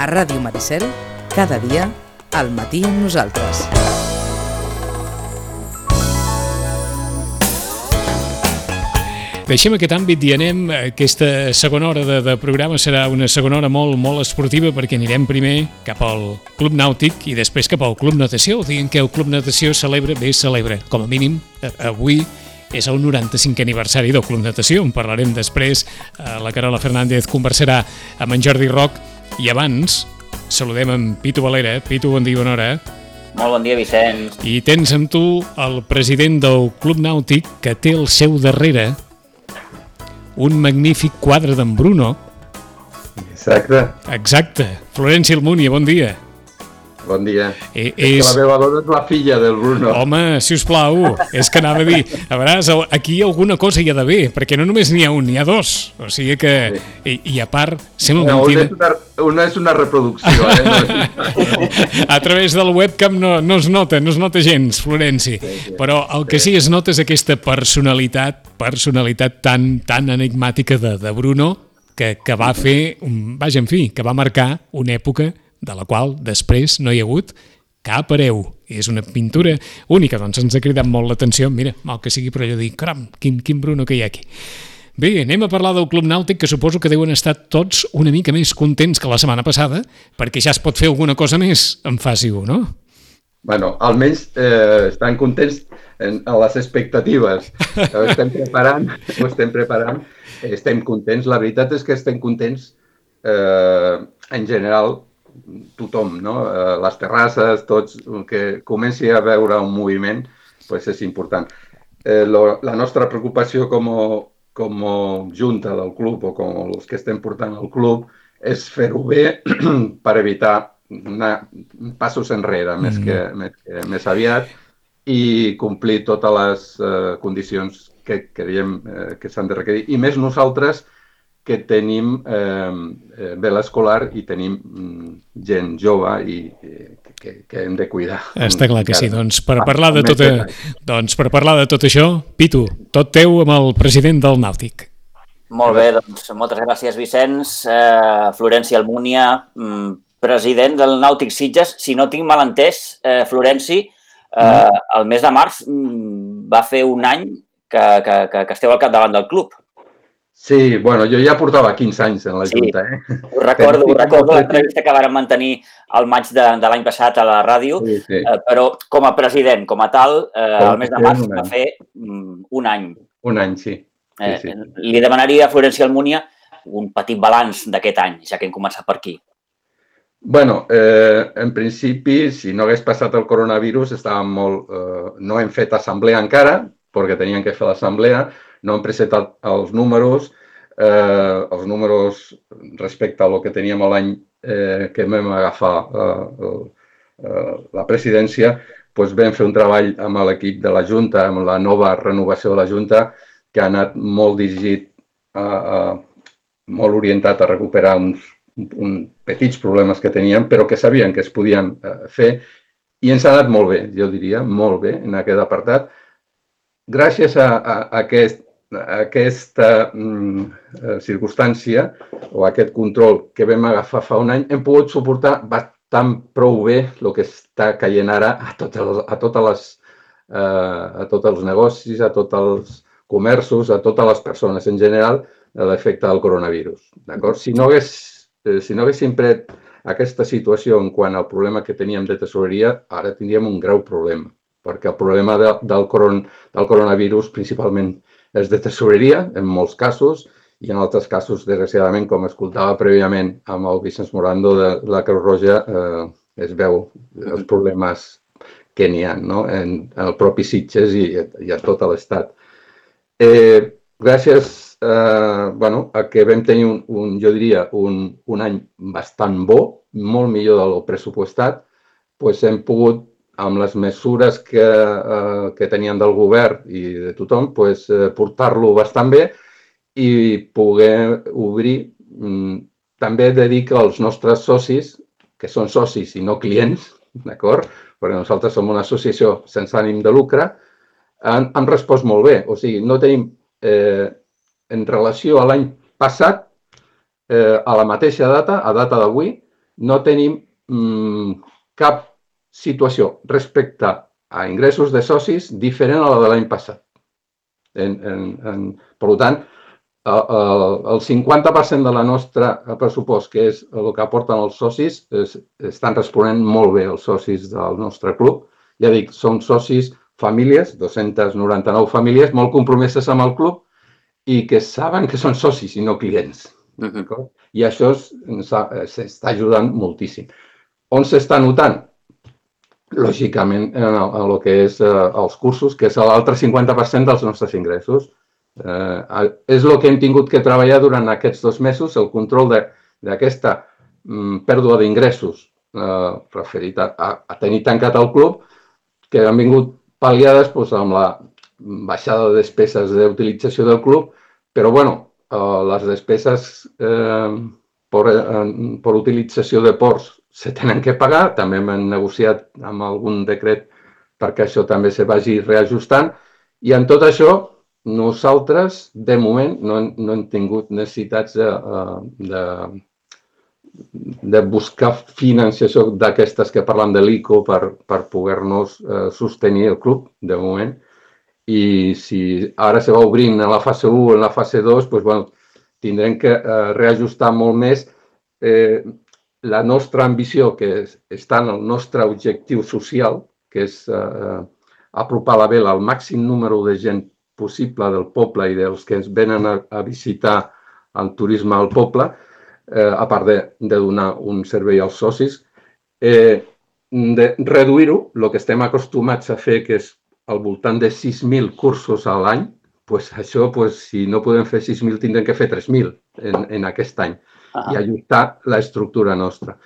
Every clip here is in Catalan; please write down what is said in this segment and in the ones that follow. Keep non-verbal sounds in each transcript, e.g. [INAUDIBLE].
A Ràdio Maricel, cada dia, al matí amb nosaltres. Deixem aquest àmbit i anem, aquesta segona hora de, de programa serà una segona hora molt, molt esportiva perquè anirem primer cap al Club Nàutic i després cap al Club Natació. Diguem que el Club Natació celebra, bé celebra, com a mínim, avui és el 95 aniversari del Club Natació. En parlarem després. Eh, la Carola Fernández conversarà amb en Jordi Roc i abans saludem en Pitu Valera. Pitu, bon dia, bona hora. Molt bon dia, Vicenç. I tens amb tu el president del Club Nàutic que té el seu darrere un magnífic quadre d'en Bruno. Exacte. Exacte. Florenci Almúnia, bon dia. Bon dia. Eh, és... la meva dona és la filla del Bruno. Home, si us plau, és que anava a dir, a veure, aquí alguna cosa hi ha d'haver, perquè no només n'hi ha un, n'hi ha dos. O sigui que, sí. i, i a part, sembla no, mentida... Una és, una, una és una reproducció, eh? [LAUGHS] a través del webcam no, no es nota, no es nota gens, Florenci. Sí, sí. Però el que sí es nota és aquesta personalitat, personalitat tan, tan enigmàtica de, de Bruno, que, que va fer, vaja, en fi, que va marcar una època de la qual després no hi ha hagut cap hereu. És una pintura única, doncs ens ha cridat molt l'atenció. Mira, mal que sigui, però jo dic, caram, quin, quin Bruno que hi ha aquí. Bé, anem a parlar del Club Nàutic, que suposo que deuen estar tots una mica més contents que la setmana passada, perquè ja es pot fer alguna cosa més en fase 1, no? Bueno, almenys eh, estan contents en, en les expectatives. [LAUGHS] Ho estem preparant, ho estem preparant, estem contents. La veritat és que estem contents eh, en general tothom, no? Eh, les terrasses, tots, que comenci a veure un moviment, pues és important. Eh, lo, la nostra preocupació com a, com a junta del club o com els que estem portant el club és fer-ho bé [CLEARS THROAT] per evitar anar passos enrere més, mm. que, més, que, més aviat i complir totes les uh, condicions que creiem uh, que s'han de requerir. I més nosaltres, que tenim eh, eh, bé l'escolar i tenim mm, gent jove i eh, que, que hem de cuidar. Està clar que sí. Doncs per, parlar de tot, doncs per parlar de tot això, Pitu, tot teu amb el president del Nàutic. Molt bé, doncs moltes gràcies, Vicenç. Eh, Florenci Almúnia, mm, president del Nàutic Sitges. Si no tinc mal entès, eh, Florenci, eh, mm. el mes de març va fer un any que, que, que, que esteu al capdavant del club. Sí, bueno, jo ja portava 15 anys en la Junta. Sí, eh? ho recordo, ho recordo l'entrevista que vàrem mantenir al maig de, de l'any passat a la ràdio, sí, sí. Eh, però com a president, com a tal, eh, el mes de març va fer mm, un any. Un any, sí. sí, eh, sí. Li demanaria a Florencia Almúnia un petit balanç d'aquest any, ja que hem començat per aquí. bueno, eh, en principi, si no hagués passat el coronavirus, estàvem molt... Eh, no hem fet assemblea encara, perquè teníem que fer l'assemblea, no hem presentat els números, eh, els números respecte a lo que teníem l'any eh, que vam agafar eh, eh, la presidència, doncs vam fer un treball amb l'equip de la Junta, amb la nova renovació de la Junta, que ha anat molt dirigit, a, a, molt orientat a recuperar uns, uns petits problemes que teníem, però que sabien que es podien eh, fer i ens ha anat molt bé, jo diria, molt bé en aquest apartat. Gràcies a, a, a aquest aquesta mm, eh, circumstància o aquest control que vam agafar fa un any, hem pogut suportar bastant prou bé el que està caient ara a, totes a, totes les, eh, a tots els negocis, a tots els comerços, a totes les persones en general, l'efecte del coronavirus. Si, no hagués, eh, si no haguéssim pres aquesta situació en quant al problema que teníem de tesoreria, ara tindríem un greu problema, perquè el problema de, del, coron, del coronavirus principalment és de tesoreria, en molts casos, i en altres casos, desgraciadament, com escoltava prèviament amb el Vicenç Morando de la Creu Roja, eh, es veu els problemes que n'hi ha no? en, en el propi Sitges i, i a tot l'Estat. Eh, gràcies eh, bueno, a que vam tenir, un, un, jo diria, un, un any bastant bo, molt millor del pressupostat, pues hem pogut amb les mesures que, eh, que tenien del govern i de tothom, pues, eh, portar-lo bastant bé i poder obrir. Mm, també de dir que els nostres socis, que són socis i no clients, [LAUGHS] d'acord? Perquè nosaltres som una associació sense ànim de lucre, han, han respost molt bé. O sigui, no tenim, eh, en relació a l'any passat, eh, a la mateixa data, a data d'avui, no tenim mm, cap situació respecte a ingressos de socis diferent a la de l'any passat. En, en, en, per tant, el, el 50% de la nostra pressupost, que és el que aporten els socis, es, estan responent molt bé els socis del nostre club. Ja dic, són socis famílies, 299 famílies, molt compromeses amb el club i que saben que són socis i no clients. Uh -huh. I això s'està ajudant moltíssim. On s'està notant? Lògicament, en el, en el que és eh, els cursos, que és l'altre 50% dels nostres ingressos. Eh, és el que hem tingut que treballar durant aquests dos mesos, el control d'aquesta mm, pèrdua d'ingressos eh, referit a, a tenir tancat el club, que han vingut pal·liades doncs, amb la baixada de despeses d'utilització del club, però bueno, eh, les despeses eh, per, eh, per utilització de ports se tenen que pagar, també hem negociat amb algun decret perquè això també se vagi reajustant. I en tot això nosaltres, de moment, no, no hem tingut necessitats de, de, de buscar financiació d'aquestes que parlen de l'ICO per, per poder-nos eh, sostenir el club, de moment. I si ara se va obrint en la fase 1 en la fase 2, doncs, bueno, tindrem que eh, reajustar molt més. Eh, la nostra ambició, que està en el nostre objectiu social, que és eh, apropar la vela al màxim número de gent possible del poble i dels que ens venen a, a visitar el turisme al poble, eh, a part de, de donar un servei als socis, eh, de reduir-ho, el que estem acostumats a fer, que és al voltant de 6.000 cursos a l'any, pues això, pues, si no podem fer 6.000, tindrem que fer 3.000 en, en aquest any ah. i ajustar l'estructura nostra.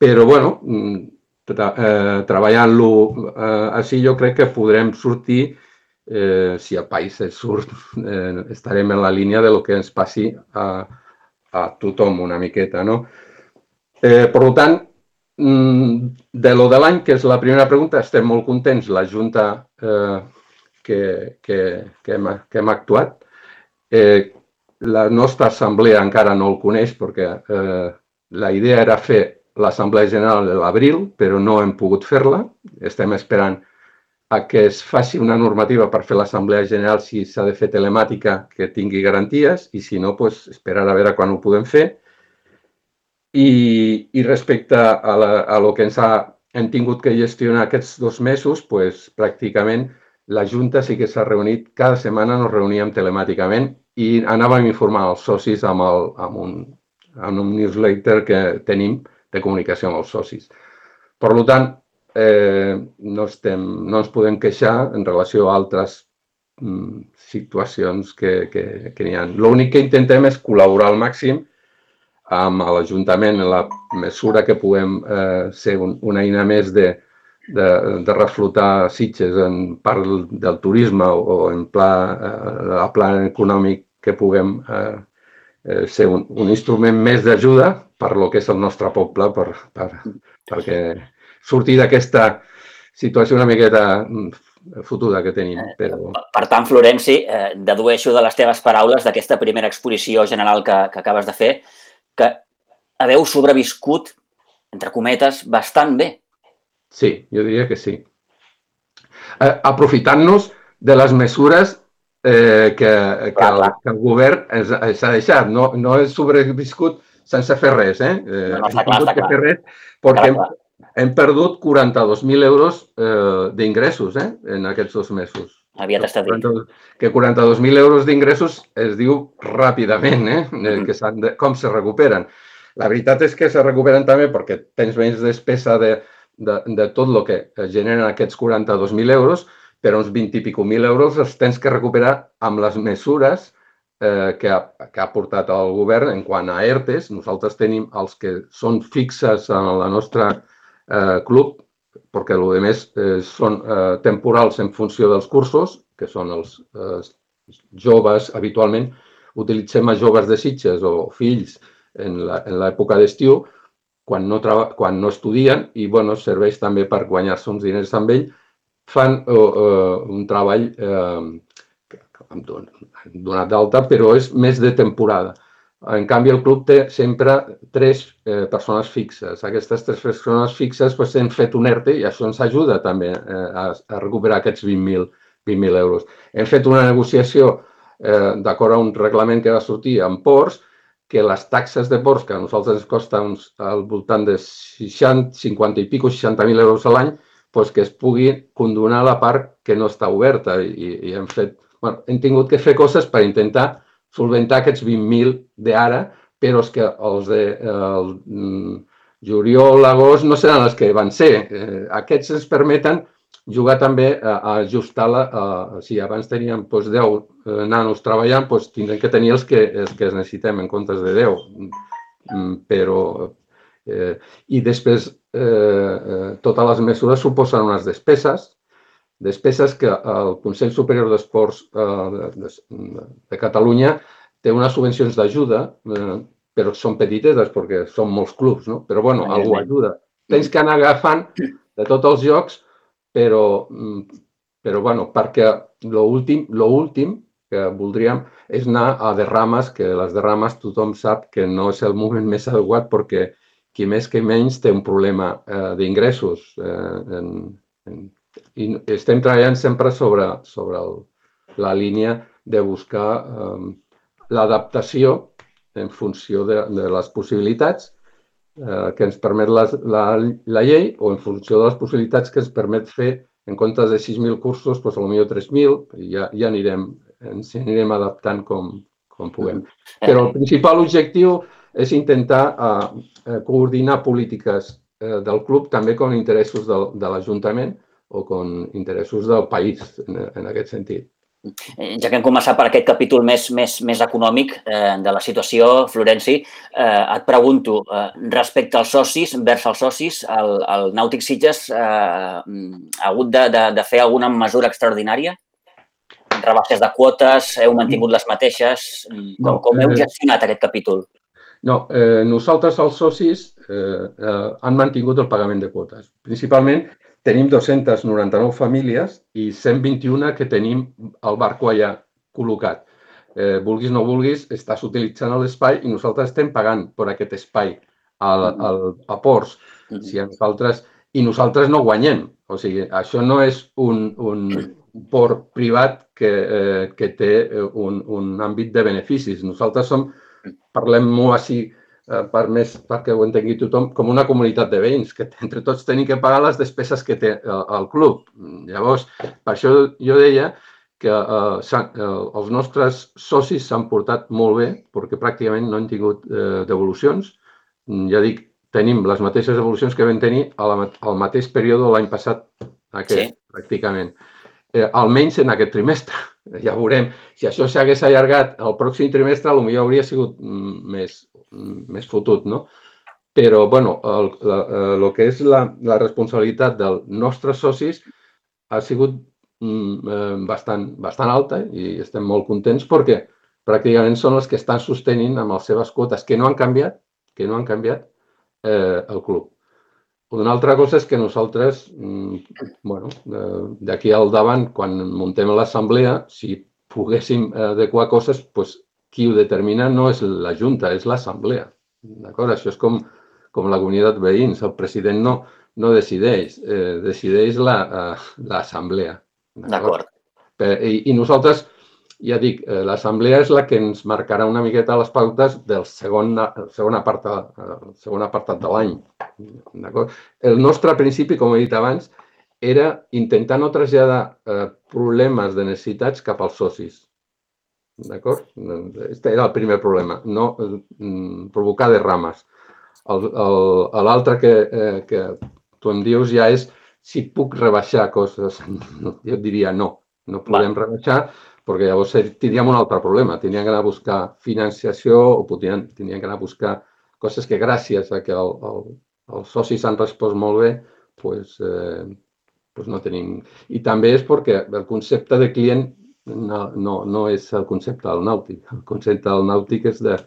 Però, bueno, mm, tra eh, treballant-lo eh, així, jo crec que podrem sortir, eh, si el país surt, [LAUGHS] eh, estarem en la línia de lo que ens passi a, a tothom una miqueta, no? Eh, per tant, mm, de lo de l'any, que és la primera pregunta, estem molt contents, la Junta eh, que, que, que, hem, que hem actuat. Eh, la nostra assemblea encara no el coneix perquè eh, la idea era fer l'Assemblea General de l'abril, però no hem pogut fer-la. Estem esperant a que es faci una normativa per fer l'Assemblea General si s'ha de fer telemàtica que tingui garanties i si no, pues, esperar a veure quan ho podem fer. I, i respecte a, la, a lo que ens ha, hem tingut que gestionar aquests dos mesos, pues, pràcticament la Junta sí que s'ha reunit, cada setmana nos reuníem telemàticament i anàvem informant els socis amb, el, amb, un, amb un newsletter que tenim de comunicació amb els socis. Per tant, eh, no, estem, no ens podem queixar en relació a altres mm, situacions que, que, que n'hi ha. L'únic que intentem és col·laborar al màxim amb l'Ajuntament en la mesura que puguem eh, ser un, una eina més de, de, de reflotar Sitges en part del turisme o, o en pla, eh, a pla econòmic que puguem eh, eh, ser un, un instrument més d'ajuda per lo que és el nostre poble, per, per, perquè sortir d'aquesta situació una miqueta mm, fotuda que tenim. Eh, però... Per tant, Florenci, eh, dedueixo de les teves paraules d'aquesta primera exposició general que, que acabes de fer, que haveu sobreviscut, entre cometes, bastant bé. Sí, jo diria que sí. Eh, Aprofitant-nos de les mesures eh, que, que, clar, el, que el govern s'ha deixat. No, no he sobreviscut sense fer res, eh? eh no, no, està clar, està clar. Fer res perquè clar, clar hem perdut 42.000 euros eh, d'ingressos eh, en aquests dos mesos. Aviat està dit. Que 42.000 euros d'ingressos es diu ràpidament, eh? Mm que de, com se recuperen. La veritat és que se recuperen també perquè tens menys despesa de, de, de tot el que generen aquests 42.000 euros, però uns 20 i pico mil euros els tens que recuperar amb les mesures eh, que, ha, que ha portat el govern en quant a ERTES. Nosaltres tenim els que són fixes en la nostra eh, club, perquè el que més eh, són eh, temporals en funció dels cursos, que són els eh, joves, habitualment utilitzem a joves de Sitges o fills en l'època d'estiu, quan no, quan no estudien i bueno, serveix també per guanyar-se uns diners amb ell, fan uh, uh, un treball eh, donat d'alta, però és més de temporada. En canvi, el club té sempre tres eh, persones fixes. Aquestes tres persones fixes pues, hem fet un ERTE i això ens ajuda també eh, a, a recuperar aquests 20.000 20 euros. Hem fet una negociació eh, d'acord a un reglament que va sortir en ports que les taxes de ports, que a nosaltres ens costa uns, al voltant de 60, 50 i pico, 60.000 euros a l'any, pues que es pugui condonar la part que no està oberta i, i hem fet, bueno, hem tingut que fer coses per intentar solventar aquests 20.000 d'ara, però és que els de el, mm, juliol, agost no seran els que van ser. Eh, aquests ens permeten jugar també a, a ajustar la... A, si abans teníem doncs, 10 eh, nanos treballant, doncs, tindrem que tenir els que, els que necessitem en comptes de 10. Mm, però... Eh, I després, eh, eh, totes les mesures suposen unes despeses despeses que el Consell Superior d'Esports eh, de, de, de Catalunya té unes subvencions d'ajuda, eh, però són petites perquè són molts clubs, no? Però, bueno, algú ajuda. Tens que anar agafant de tots els jocs, però, mm, però bueno, perquè l'últim últim que voldríem és anar a derrames, que les derrames tothom sap que no és el moment més adequat perquè qui més que menys té un problema eh, d'ingressos eh, en, en i estem treballant sempre sobre, sobre el, la línia de buscar eh, l'adaptació en funció de, de les possibilitats eh, que ens permet la, la, la llei o en funció de les possibilitats que ens permet fer en comptes de 6.000 cursos, doncs potser 3.000 i ja, ja anirem, ens anirem adaptant com, com puguem. Però el principal objectiu és intentar eh, coordinar polítiques eh, del club també com interessos del, de l'Ajuntament o con interessos del país en, en aquest sentit. Eh, ja que hem començat per aquest capítol més, més, més econòmic eh, de la situació, Florenci, eh, et pregunto, eh, respecte als socis, vers els socis, el, el Nàutic Sitges eh, ha hagut de, de, de fer alguna mesura extraordinària? Rebaixes de quotes, heu mantingut les mateixes? Com, no, com heu eh, gestionat aquest capítol? No, eh, nosaltres els socis eh, eh, han mantingut el pagament de quotes. Principalment tenim 299 famílies i 121 que tenim el barco allà col·locat. Eh, vulguis o no vulguis, estàs utilitzant l'espai i nosaltres estem pagant per aquest espai al, al, a ports. Si a nosaltres, I nosaltres no guanyem. O sigui, això no és un, un port privat que, eh, que té un, un àmbit de beneficis. Nosaltres som, parlem molt així Eh, per més perquè ho entengui tothom, com una comunitat de veïns, que entre tots tenim que pagar les despeses que té el, el club. Llavors, per això jo deia que eh, eh, els nostres socis s'han portat molt bé, perquè pràcticament no han tingut eh, devolucions. Ja dic, tenim les mateixes devolucions que vam tenir al, al mateix període l'any passat, aquest, sí. pràcticament. Eh, almenys en aquest trimestre. [LAUGHS] Ja veurem. Si això s'hagués allargat el pròxim trimestre, potser hauria sigut mm, més, més fotut, no? Però, bueno, el, la, el eh, que és la, la responsabilitat dels nostres socis ha sigut mm, eh, bastant, bastant alta i estem molt contents perquè pràcticament són els que estan sostenint amb les seves quotes, que no han canviat, que no han canviat eh, el club. Una altra cosa és que nosaltres, mm, bueno, eh, d'aquí al davant, quan muntem l'assemblea, si poguéssim adequar coses, doncs qui ho determina no és la Junta, és l'Assemblea. D'acord? Això és com, com la comunitat veïns. El president no, no decideix, eh, decideix l'Assemblea. La, D'acord. I, I nosaltres, ja dic, eh, l'Assemblea és la que ens marcarà una miqueta les pautes del segon, segon, apartat, el segon apartat de l'any. El nostre principi, com he dit abans, era intentar no traslladar eh, problemes de necessitats cap als socis D'acord? Aquest era el primer problema, no mm, provocar derrames. L'altre que, eh, que tu em dius ja és si puc rebaixar coses. [LAUGHS] Jo diria no, no podem Va. rebaixar perquè llavors tindríem un altre problema. Tindríem que anar a buscar financiació o podríem, tindríem que anar a buscar coses que gràcies a que el, el, els socis han respost molt bé, pues, eh, pues no tenim. I també és perquè el concepte de client no, no, no és el concepte del nàutic. El concepte del nàutic és de,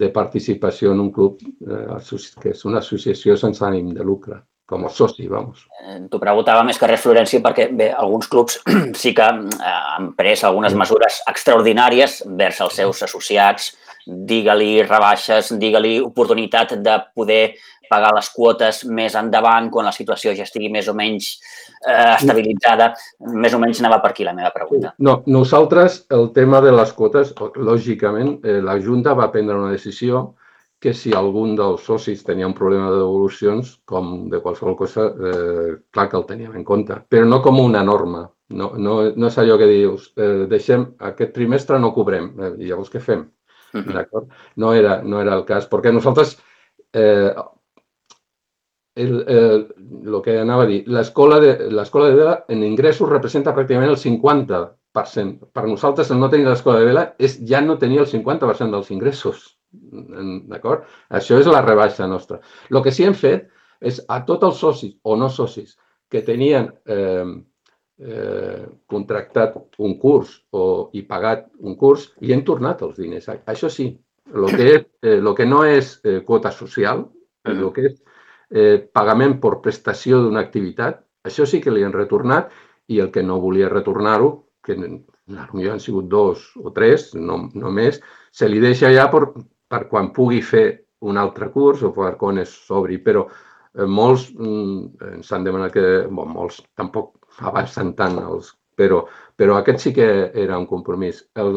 de participació en un club eh, que és una associació sense ànim de lucre, com a soci, vamos. Eh, T'ho preguntava més que res, Florència, perquè bé, alguns clubs [CLEARS THROAT] sí que eh, han pres algunes mesures extraordinàries vers els seus associats digue-li rebaixes, digue-li oportunitat de poder pagar les quotes més endavant quan la situació ja estigui més o menys eh, estabilitzada. Més o menys anava per aquí la meva pregunta. No, nosaltres, el tema de les quotes, lògicament, eh, la Junta va prendre una decisió que si algun dels socis tenia un problema de devolucions, com de qualsevol cosa, eh, clar que el teníem en compte, però no com una norma. No, no, no és allò que dius, eh, deixem, aquest trimestre no cobrem, eh, i llavors què fem? Uh -huh. D'acord? No era, no era el cas, perquè nosaltres eh, el, el, el que anava a dir, l'escola de, de vela en ingressos representa pràcticament el 50%. Per nosaltres, el no tenir l'escola de vela és ja no tenir el 50% dels ingressos. D'acord? Això és la rebaixa nostra. El que sí hem fet és a tots els socis o no socis que tenien eh, eh, contractat un curs o, i pagat un curs, i hem tornat els diners. Això sí, el que, és, eh, lo que no és eh, quota social, el que és eh, pagament per prestació d'una activitat, això sí que li han retornat i el que no volia retornar-ho, que potser han sigut dos o tres, no, no més, se li deixa ja per, per quan pugui fer un altre curs o per quan es s'obri, però eh, molts mm, ens han demanat que, bon, molts tampoc avancen tant, els, però, però aquest sí que era un compromís. El,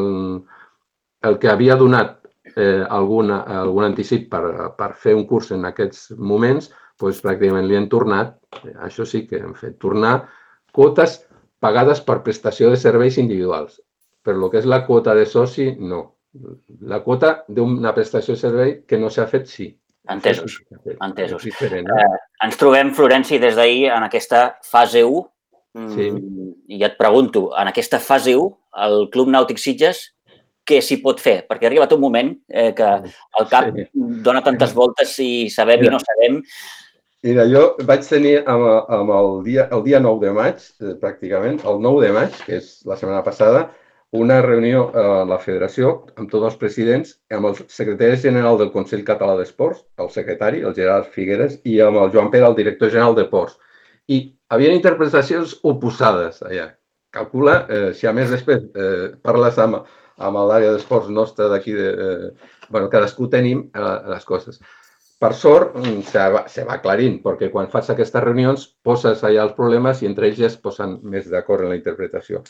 el que havia donat eh, alguna, algun anticip per, per fer un curs en aquests moments, doncs pràcticament li han tornat, això sí que hem fet, tornar quotes pagades per prestació de serveis individuals. Per lo que és la quota de soci, no. La quota d'una prestació de servei que no s'ha fet, sí. Entesos, entesos. Diferent, eh? Eh, ens trobem, Florenci, des d'ahir en aquesta fase 1. Sí. Mm, I et pregunto, en aquesta fase 1, el Club Nàutic Sitges què s'hi pot fer? Perquè ha arribat un moment eh, que el cap sí. dona tantes voltes i sabem Mira, i no sabem. Mira, jo vaig tenir amb, amb el, dia, el dia 9 de maig, eh, pràcticament, el 9 de maig, que és la setmana passada, una reunió a la federació amb tots els presidents, amb el secretari general del Consell Català d'Esports, el secretari, el Gerard Figueres, i amb el Joan Pere, el director general de Ports. I havien interpretacions oposades allà. Calcula, eh, si a més després eh, parles amb, amb l'àrea d'esports nostra d'aquí, de, eh, bueno, cadascú tenim eh, les coses. Per sort, mm, se va, se va aclarint, perquè quan fas aquestes reunions poses allà els problemes i entre ells ja es posen més d'acord en la interpretació.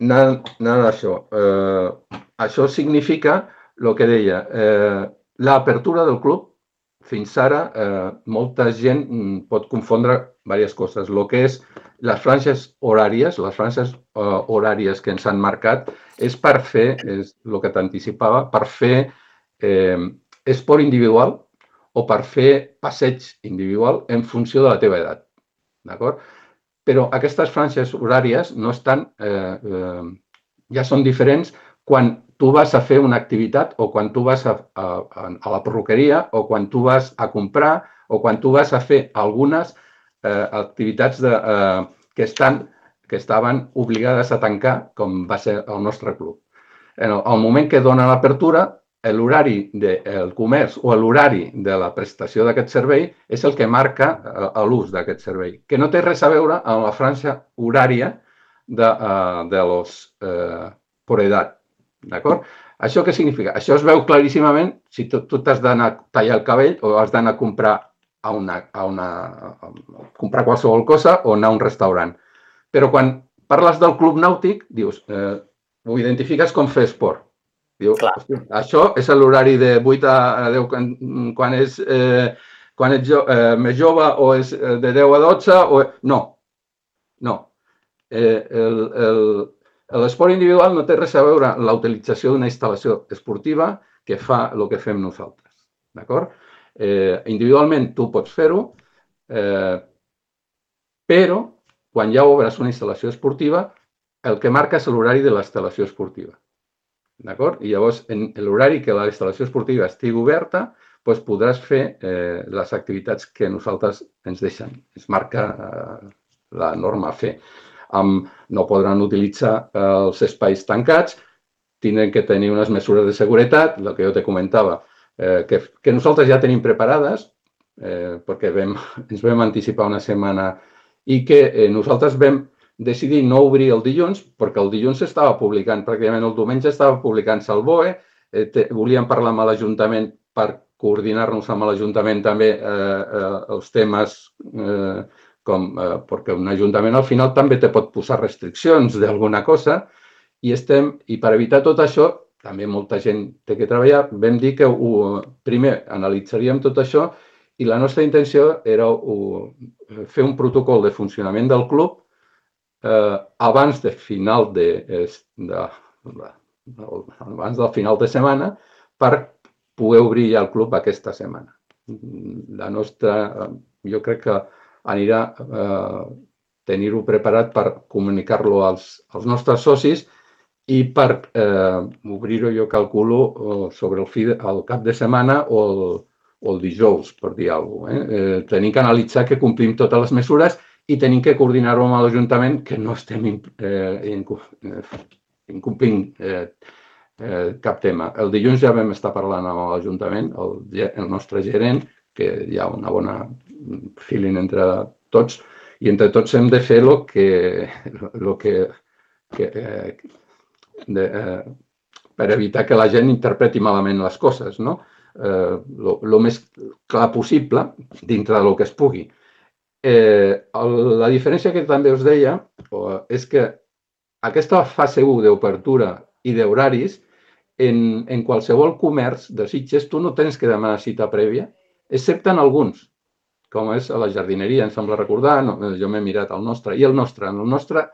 Nada, nada d'això. Eh, això significa el que deia, eh, l'apertura del club, fins ara, eh, molta gent mm, pot confondre diverses coses. El que és les franges horàries, les franges uh, horàries que ens han marcat, és per fer, és el que t'anticipava, per fer eh, esport individual o per fer passeig individual en funció de la teva edat. D'acord? Però aquestes franges horàries no estan, eh, eh, ja són diferents quan tu vas a fer una activitat o quan tu vas a, a, a la perruqueria o quan tu vas a comprar o quan tu vas a fer algunes eh, activitats de, eh, que, estan, que estaven obligades a tancar, com va ser el nostre club. En el, el moment que dona l'apertura, l'horari del comerç o l'horari de la prestació d'aquest servei és el que marca eh, l'ús d'aquest servei, que no té res a veure amb la franja horària de, uh, de los eh, por edat. D'acord? Això què significa? Això es veu claríssimament si tu, tu t'has d'anar a tallar el cabell o has d'anar a comprar a una, a una, a comprar qualsevol cosa o anar a un restaurant. Però quan parles del club nàutic, dius, eh, ho identifiques com fer esport. Diu, això és l'horari de 8 a 10 quan, quan és, eh, quan ets jo, eh, més jove o és eh, de 10 a 12 o... No, no. Eh, L'esport individual no té res a veure la utilització d'una instal·lació esportiva que fa el que fem nosaltres. D'acord? Eh, individualment tu pots fer-ho, eh, però quan ja obres una instal·lació esportiva, el que marca és l'horari de la esportiva. D'acord? I llavors, en l'horari que la instal·lació esportiva estigui oberta, doncs podràs fer eh, les activitats que nosaltres ens deixen. Es marca eh, la norma fer. Um, no podran utilitzar eh, els espais tancats, tindran que tenir unes mesures de seguretat, el que jo te comentava, eh, que, que nosaltres ja tenim preparades, eh, perquè vam, [LAUGHS] ens vam anticipar una setmana i que eh, nosaltres vam decidir no obrir el dilluns perquè el dilluns estava publicant, pràcticament el diumenge estava publicant-se al BOE. Eh, te, volíem parlar amb l'Ajuntament per coordinar-nos amb l'Ajuntament també eh, eh, els temes eh, com, eh, perquè un Ajuntament al final també te pot posar restriccions d'alguna cosa i estem, i per evitar tot això, també molta gent té que treballar, vam dir que ho, primer analitzaríem tot això i la nostra intenció era ho, fer un protocol de funcionament del club eh, abans de final de, de, de, abans del final de setmana per poder obrir ja el club aquesta setmana. La nostra, jo crec que anirà eh, tenir-ho preparat per comunicar-lo als, als nostres socis i per eh, obrir-ho, jo calculo, eh, sobre el, fi, el cap de setmana o el, o el dijous, per dir alguna cosa. Eh? Eh, tenim que analitzar que complim totes les mesures i tenim que coordinar-ho amb l'Ajuntament que no estem eh, incomplint eh, eh, cap tema. El dilluns ja vam estar parlant amb l'Ajuntament, el, el nostre gerent, que hi ha una bona feeling entre tots, i entre tots hem de fer el que, lo que, que eh, de, eh, per evitar que la gent interpreti malament les coses, no? Eh, lo, lo més clar possible dintre del que es pugui. Eh, el, la diferència que també us deia és que aquesta fase 1 d'obertura i d'horaris en, en qualsevol comerç de Sitges tu no tens que demanar cita prèvia, excepte en alguns, com és a la jardineria, em sembla recordar, no, jo m'he mirat el nostre, i el nostre, en el nostre,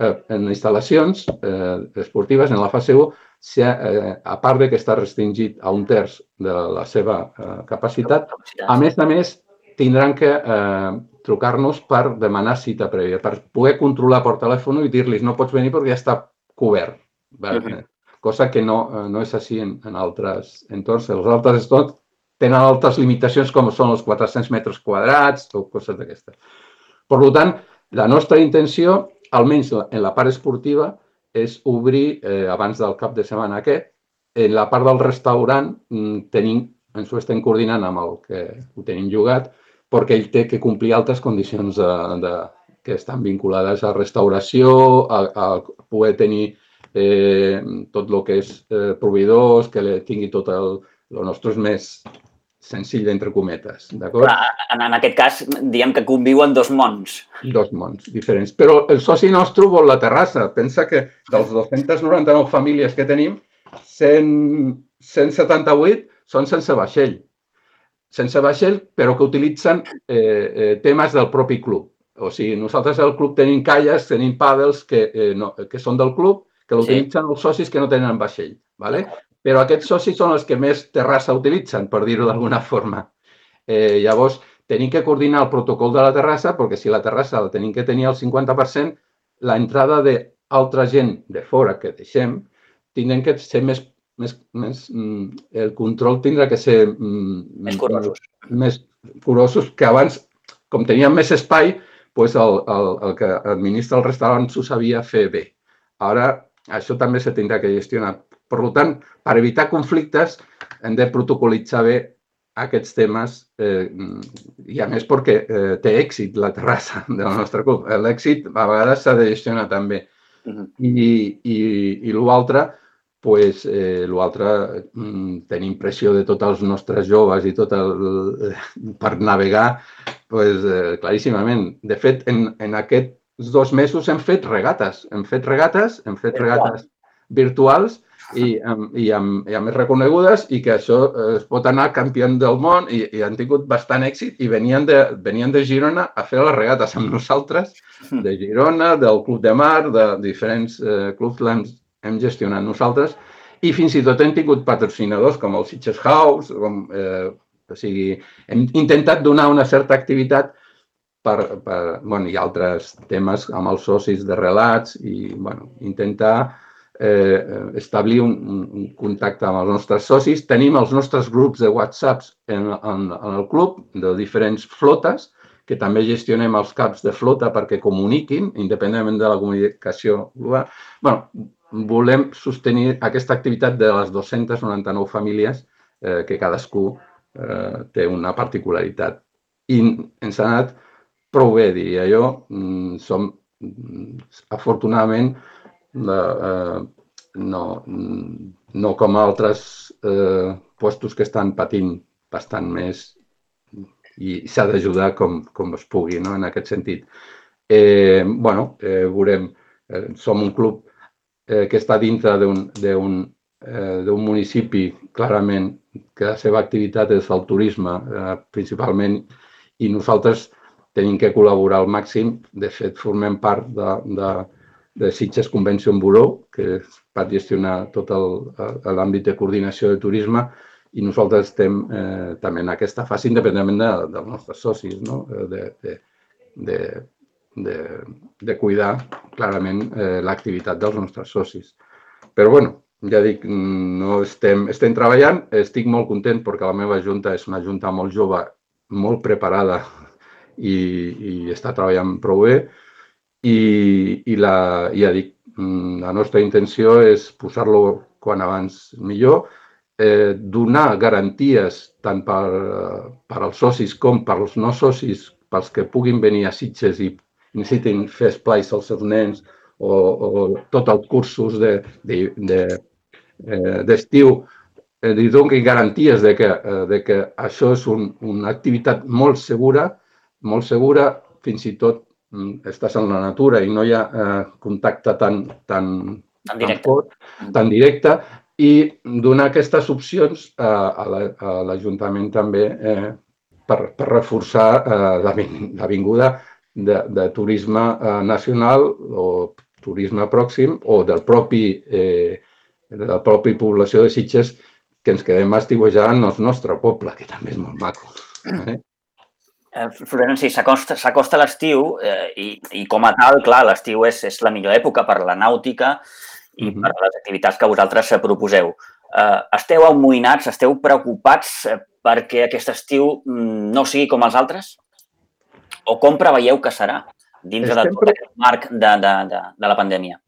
eh, en instal·lacions eh, esportives, en la fase 1, si, eh, a part de que està restringit a un terç de la seva eh, capacitat, a més a més tindran que eh, trucar-nos per demanar cita prèvia, per poder controlar per telèfon i dir-los no pots venir perquè ja està cobert. Uh -huh cosa que no, eh, no és així en, en altres entorns. Els altres entorns tenen altres limitacions com són els 400 metres quadrats o coses d'aquestes. Per tant, la nostra intenció, almenys en la part esportiva, és obrir eh, abans del cap de setmana aquest. En la part del restaurant mm, tenim, ens ho estem coordinant amb el que ho tenim jugat, perquè ell té que complir altres condicions de, de, que estan vinculades a restauració, a, a poder tenir eh, tot el que és eh, proveïdors, que tingui tot el, el nostre és més senzill, entre cometes, d'acord? En, en aquest cas, diem que conviuen dos mons. Dos mons diferents. Però el soci nostre vol la terrassa. Pensa que dels 299 famílies que tenim, 100, 178 són sense vaixell. Sense vaixell, però que utilitzen eh, eh, temes del propi club. O sigui, nosaltres al club tenim calles, tenim pàdels que, eh, no, que són del club que l'utilitzen sí. els socis que no tenen vaixell. ¿vale? Però aquests socis són els que més terrassa utilitzen, per dir-ho d'alguna forma. Eh, llavors, tenim que coordinar el protocol de la terrassa, perquè si la terrassa la tenim que tenir al 50%, la entrada d'altra gent de fora que deixem tindrem que ser més, més, més mm, el control tindrà que ser mm, més curosos. Més curosos que abans, com teníem més espai, doncs el, el, el que administra el restaurant s'ho sabia fer bé. Ara això també se tindrà que gestionar. Per tant, per evitar conflictes, hem de protocolitzar bé aquests temes eh, i a més perquè eh, té èxit la terrassa [LAUGHS] del nostre club. L'èxit a vegades s'ha de gestionar també. Uh -huh. I, i, i l'altre, pues, eh, l'altre mm, tenim pressió de tots els nostres joves i tot el, eh, per navegar pues, eh, claríssimament. De fet, en, en aquest dos mesos hem fet regates. Hem fet regates, hem fet regates virtuals i, i, amb, i amb més reconegudes i que això eh, es pot anar campió del món i, i han tingut bastant èxit i venien de, venien de Girona a fer les regates amb nosaltres, de Girona, del Club de Mar, de diferents eh, clubs l'hem hem gestionat nosaltres i fins i tot hem tingut patrocinadors com el Sitges House, com, eh, o sigui, hem intentat donar una certa activitat per, per, bueno, i altres temes amb els socis de relats i bueno, intentar eh, establir un, un contacte amb els nostres socis. Tenim els nostres grups de WhatsApps en, en, en el club de diferents flotes, que també gestionem els caps de flota perquè comuniquin, independentment de la comunicació global. bueno, volem sostenir aquesta activitat de les 299 famílies eh, que cadascú eh, té una particularitat. I ens ha anat prou bé, diria jo. Mm, som, mm, afortunadament, la, eh, no, no com altres eh, puestos que estan patint bastant més i s'ha d'ajudar com, com es pugui, no? en aquest sentit. Eh, bueno, eh, veurem, eh, som un club eh, que està dintre d'un eh, municipi clarament que la seva activitat és el turisme eh, principalment i nosaltres tenim que col·laborar al màxim. De fet, formem part de, de, de Sitges Convention Bureau, que va gestionar tot l'àmbit de coordinació de turisme i nosaltres estem eh, també en aquesta fase independentment de, dels nostres socis, no? Eh, de, de, de, de, de cuidar clarament eh, l'activitat dels nostres socis. Però bueno, ja dic, no estem, estem treballant, estic molt content perquè la meva junta és una junta molt jove, molt preparada i, i està treballant prou bé i, i la, ja dic, la nostra intenció és posar-lo quan abans millor, eh, donar garanties tant per, per als socis com per als no socis, pels que puguin venir a Sitges i necessitin fer esplais als seus nens o, o tots els cursos d'estiu, de, de, de, eh, li doni garanties de que, eh, de que això és un, una activitat molt segura, molt segura, fins i tot mm, estàs en la natura i no hi ha eh, contacte tan, tan, tan directe, tan, fort, tan directe i donar aquestes opcions a, a l'Ajuntament també eh, per, per reforçar eh, l'avinguda de, de turisme eh, nacional o turisme pròxim o del propi, eh, de la propi població de Sitges que ens quedem estiuejant en el nostre poble, que també és molt maco. Eh? Eh, Florenci, s'acosta l'estiu eh, i, i com a tal, clar, l'estiu és, és la millor època per la nàutica, i uh -huh. per les activitats que vosaltres proposeu. Uh, esteu amoïnats, esteu preocupats eh, perquè aquest estiu mm, no sigui com els altres? O com preveieu que serà dins Estem de tot aquest marc de, de, de, de la pandèmia?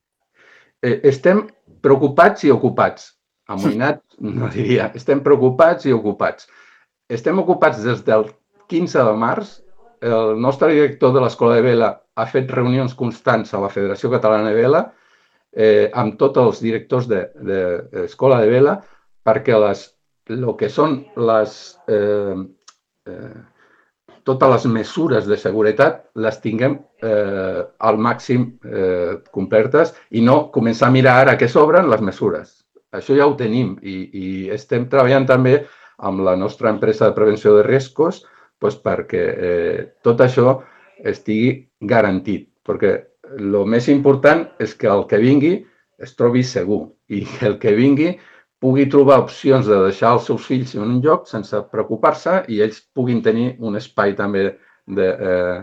Estem preocupats i ocupats. Amoïnats, [LAUGHS] no diria. Estem preocupats i ocupats. Estem ocupats des del 15 de març. El nostre director de l'Escola de Vela ha fet reunions constants a la Federació Catalana de Vela eh, amb tots els directors d'escola de, de, de vela perquè les, el que són les, eh, eh, totes les mesures de seguretat les tinguem eh, al màxim eh, complertes i no començar a mirar ara que s'obren les mesures. Això ja ho tenim i, i estem treballant també amb la nostra empresa de prevenció de riscos doncs perquè eh, tot això estigui garantit, perquè el més important és que el que vingui es trobi segur i que el que vingui pugui trobar opcions de deixar els seus fills en un lloc sense preocupar-se i ells puguin tenir un espai també de, eh,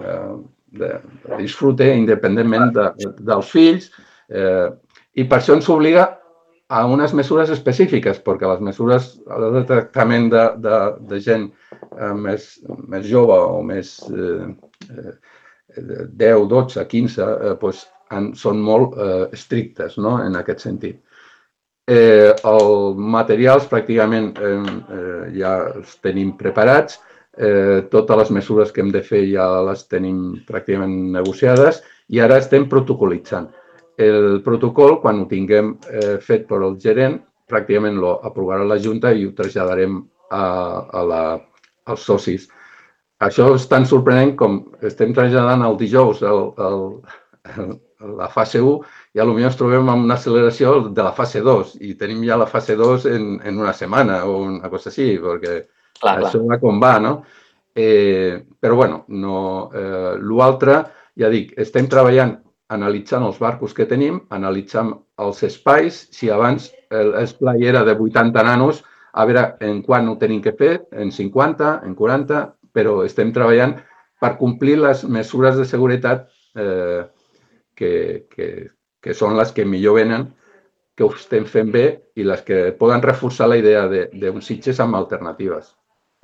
eh de, de disfrute independentment de, de, dels fills. Eh, I per això ens obliga a unes mesures específiques, perquè les mesures de tractament de, de, de gent eh, més, més jove o més eh, eh, 10, 12, 15, eh, doncs en, són molt eh, estrictes no? en aquest sentit. Eh, els materials pràcticament eh, eh, ja els tenim preparats, eh, totes les mesures que hem de fer ja les tenim pràcticament negociades i ara estem protocolitzant. El protocol, quan ho tinguem eh, fet per al gerent, pràcticament lo aprovarà la Junta i ho traslladarem a, a la, als socis. Això és tan sorprenent com estem traslladant el dijous el, el, el, la fase 1 i potser ens trobem amb una acceleració de la fase 2 i tenim ja la fase 2 en, en una setmana o una cosa així, perquè clar, això clar. va com va, no? Eh, però, bueno, no, eh, l'altre, ja dic, estem treballant analitzant els barcos que tenim, analitzant els espais, si abans l'esplai era de 80 nanos, a veure en quan ho tenim que fer, en 50, en 40, però estem treballant per complir les mesures de seguretat eh, que, que, que són les que millor venen, que ho estem fent bé i les que poden reforçar la idea d'un Sitges amb alternatives.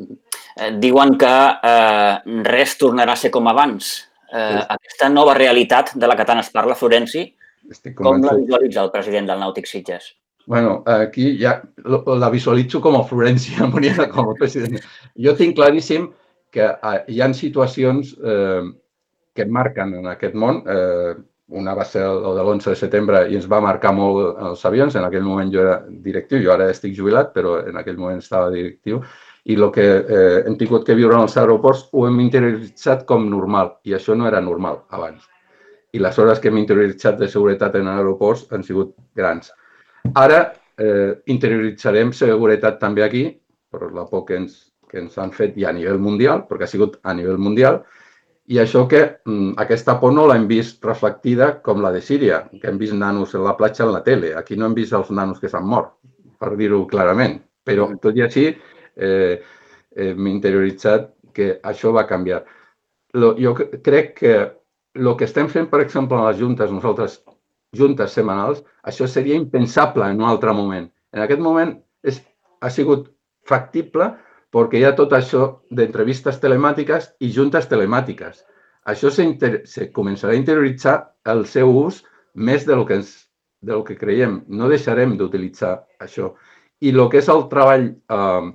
Eh, diuen que eh, res tornarà a ser com abans. Eh, aquesta nova realitat de la que tant es parla, Florenci, com la visualitza el president del Nàutic Sitges? Bueno, aquí ja la visualitzo com a Florenci, com a president. Jo tinc claríssim que eh, hi ha situacions eh, que marquen en aquest món. Eh, una va ser el de l'11 de setembre i ens va marcar molt els avions. En aquell moment jo era directiu, jo ara estic jubilat, però en aquell moment estava directiu. I el que eh, hem tingut que viure en els aeroports ho hem interioritzat com normal. I això no era normal abans. I les hores que hem interioritzat de seguretat en aeroports han sigut grans. Ara eh, interioritzarem seguretat també aquí, per la por que ens, que ens han fet i a nivell mundial, perquè ha sigut a nivell mundial, i això que mm, aquesta por no l'hem vist reflectida com la de Síria, que hem vist nanos en la platja en la tele. Aquí no hem vist els nanos que s'han mort, per dir-ho clarament. Però, tot i així, eh, eh, m'he interioritzat que això va canviar. Lo, jo crec que el que estem fent, per exemple, en les juntes, nosaltres, juntes setmanals, això seria impensable en un altre moment. En aquest moment és, ha sigut factible perquè hi ha tot això d'entrevistes telemàtiques i juntes telemàtiques. Això se, inter... se començarà a interioritzar el seu ús més del que, ens, del que creiem. No deixarem d'utilitzar això. I el que és el treball eh,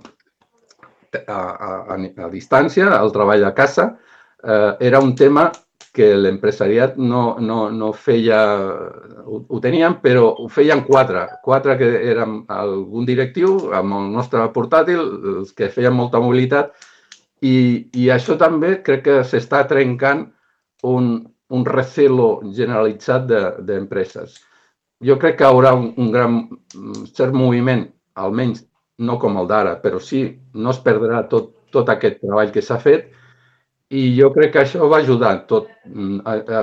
a, a, a, distància, el treball a casa, eh, era un tema que l'empresariat no, no, no feia, ho, ho tenien, però ho feien quatre. Quatre que érem algun directiu amb el nostre portàtil, els que feien molta mobilitat, i, i això també crec que s'està trencant un, un recelo generalitzat d'empreses. De, jo crec que hi haurà un, un gran cert moviment, almenys no com el d'ara, però sí, no es perdrà tot, tot aquest treball que s'ha fet, i jo crec que això va ajudar tot. Mm,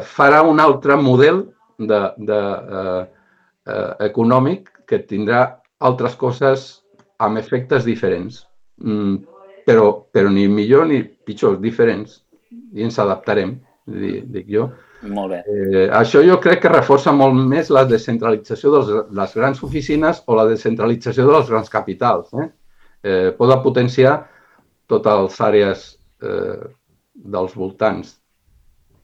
farà un altre model de, de, uh, uh, econòmic que tindrà altres coses amb efectes diferents, mm, però, però ni millor ni pitjor, diferents. I ens adaptarem, dic jo. Molt bé. Eh, això jo crec que reforça molt més la descentralització de les grans oficines o la descentralització de les grans capitals. Eh? Eh, pot potenciar totes les àrees eh, dels voltants.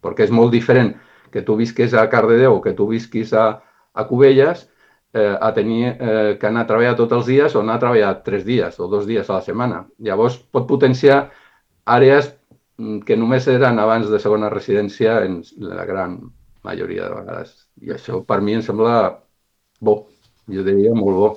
Perquè és molt diferent que tu visquis a Cardedeu o que tu visquis a, a Cubelles eh, a tenir eh, que anar a treballar tots els dies o anar a treballar tres dies o dos dies a la setmana. Llavors pot potenciar àrees que només eren abans de segona residència en la gran majoria de vegades. I això per mi em sembla bo, jo diria molt bo.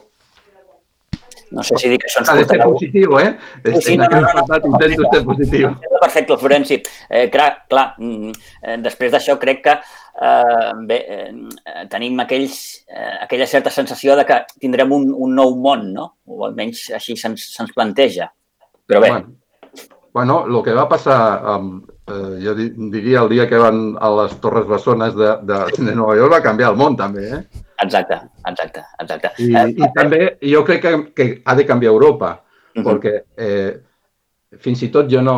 No sé si dic que això ens Ha de ser positiu, eh? Sí, sí, no, no, no, no, intento ser positiu. Perfecte, Florenci. Eh, clar, clar, mm, eh, després d'això crec que eh, bé, eh, tenim aquells, eh, aquella certa sensació de que tindrem un, un nou món, no? O almenys així se'ns se planteja. Però bé. Bueno, bueno, el que va passar, amb, eh, jo diria el dia que van a les Torres Bessones de, de, de Nova York va canviar el món també, eh? Exacte, exacte, exacte. I, eh, i també jo crec que, que ha de canviar Europa, uh -huh. perquè eh, fins i tot jo no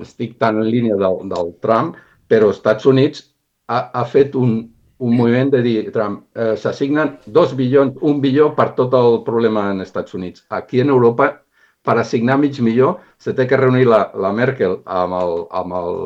estic tan en línia del, del Trump, però els Estats Units ha, ha fet un, un moviment de dir, Trump, eh, s'assignen dos bilions, un bilió per tot el problema en Estats Units. Aquí en Europa, per assignar mig milió, se té que reunir la, la Merkel amb el, amb el,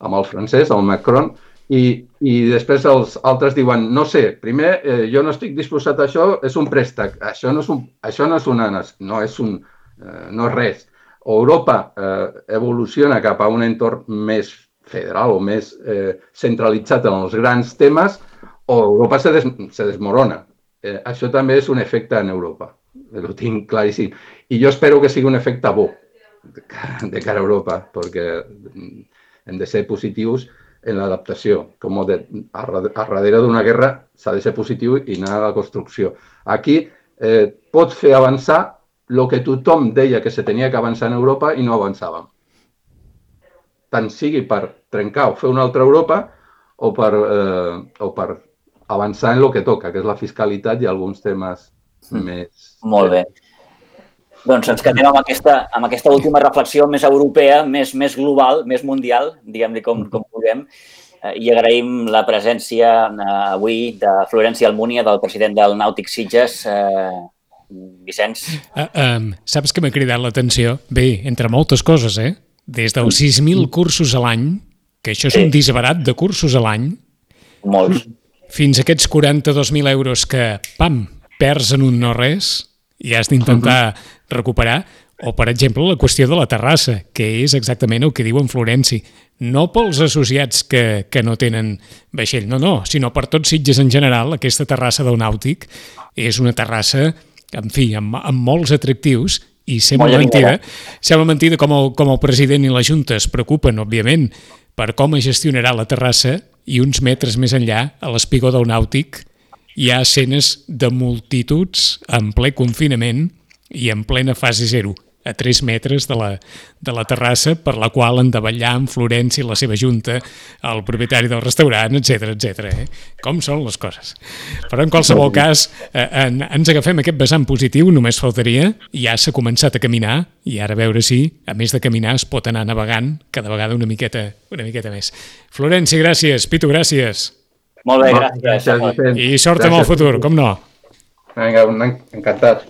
amb el francès, el Macron, i, i després els altres diuen, no sé, primer, eh, jo no estic disposat a això, és un préstec, això no és, un, això no és una, no és un, eh, no és res. Europa eh, evoluciona cap a un entorn més federal o més eh, centralitzat en els grans temes, o Europa se, des, se desmorona. Eh, això també és un efecte en Europa, ho tinc claríssim. I jo espero que sigui un efecte bo de cara a Europa, perquè hem de ser positius en l'adaptació, com de, a, a darrere d'una guerra s'ha de ser positiu i anar a la construcció. Aquí eh, pot fer avançar el que tothom deia que se tenia que avançar en Europa i no avançàvem. Tant sigui per trencar o fer una altra Europa o per, eh, o per avançar en el que toca, que és la fiscalitat i alguns temes mm. més... Molt bé. Doncs ens quedem amb aquesta, amb aquesta última reflexió més europea, més, més global, més mundial, diguem-li com, com puguem, eh, i agraïm la presència eh, avui de Florenci Almúnia, del president del Nàutic Sitges, eh, Vicenç. Uh, um, saps que m'ha cridat l'atenció? Bé, entre moltes coses, eh? Des dels 6.000 cursos a l'any, que això és sí. un disbarat de cursos a l'any, Molts. fins a aquests 42.000 euros que, pam, perds en un no res, i has d'intentar uh -huh. recuperar, o, per exemple, la qüestió de la terrassa, que és exactament el que diu en Florenci. No pels associats que, que no tenen vaixell, no, no, sinó per tots Sitges en general, aquesta terrassa del nàutic és una terrassa, en fi, amb, amb molts atractius i sembla mentida, sembla mentida com el, com el president i la Junta es preocupen, òbviament, per com es gestionarà la terrassa i uns metres més enllà, a l'espigó del nàutic, hi ha escenes de multituds en ple confinament i en plena fase zero a 3 metres de la, de la terrassa per la qual han de ballar amb Florenci, la seva junta, el propietari del restaurant, etc etc. Eh? Com són les coses. Però en qualsevol cas, eh, en, ens agafem aquest vessant positiu, només faltaria, ja s'ha començat a caminar i ara a veure si, a més de caminar, es pot anar navegant cada vegada una miqueta, una miqueta més. Florenci, gràcies. Pitu, gràcies. Molt bé, gràcies. gràcies I sort gràcies. amb el futur, com no. Vinga, encantat.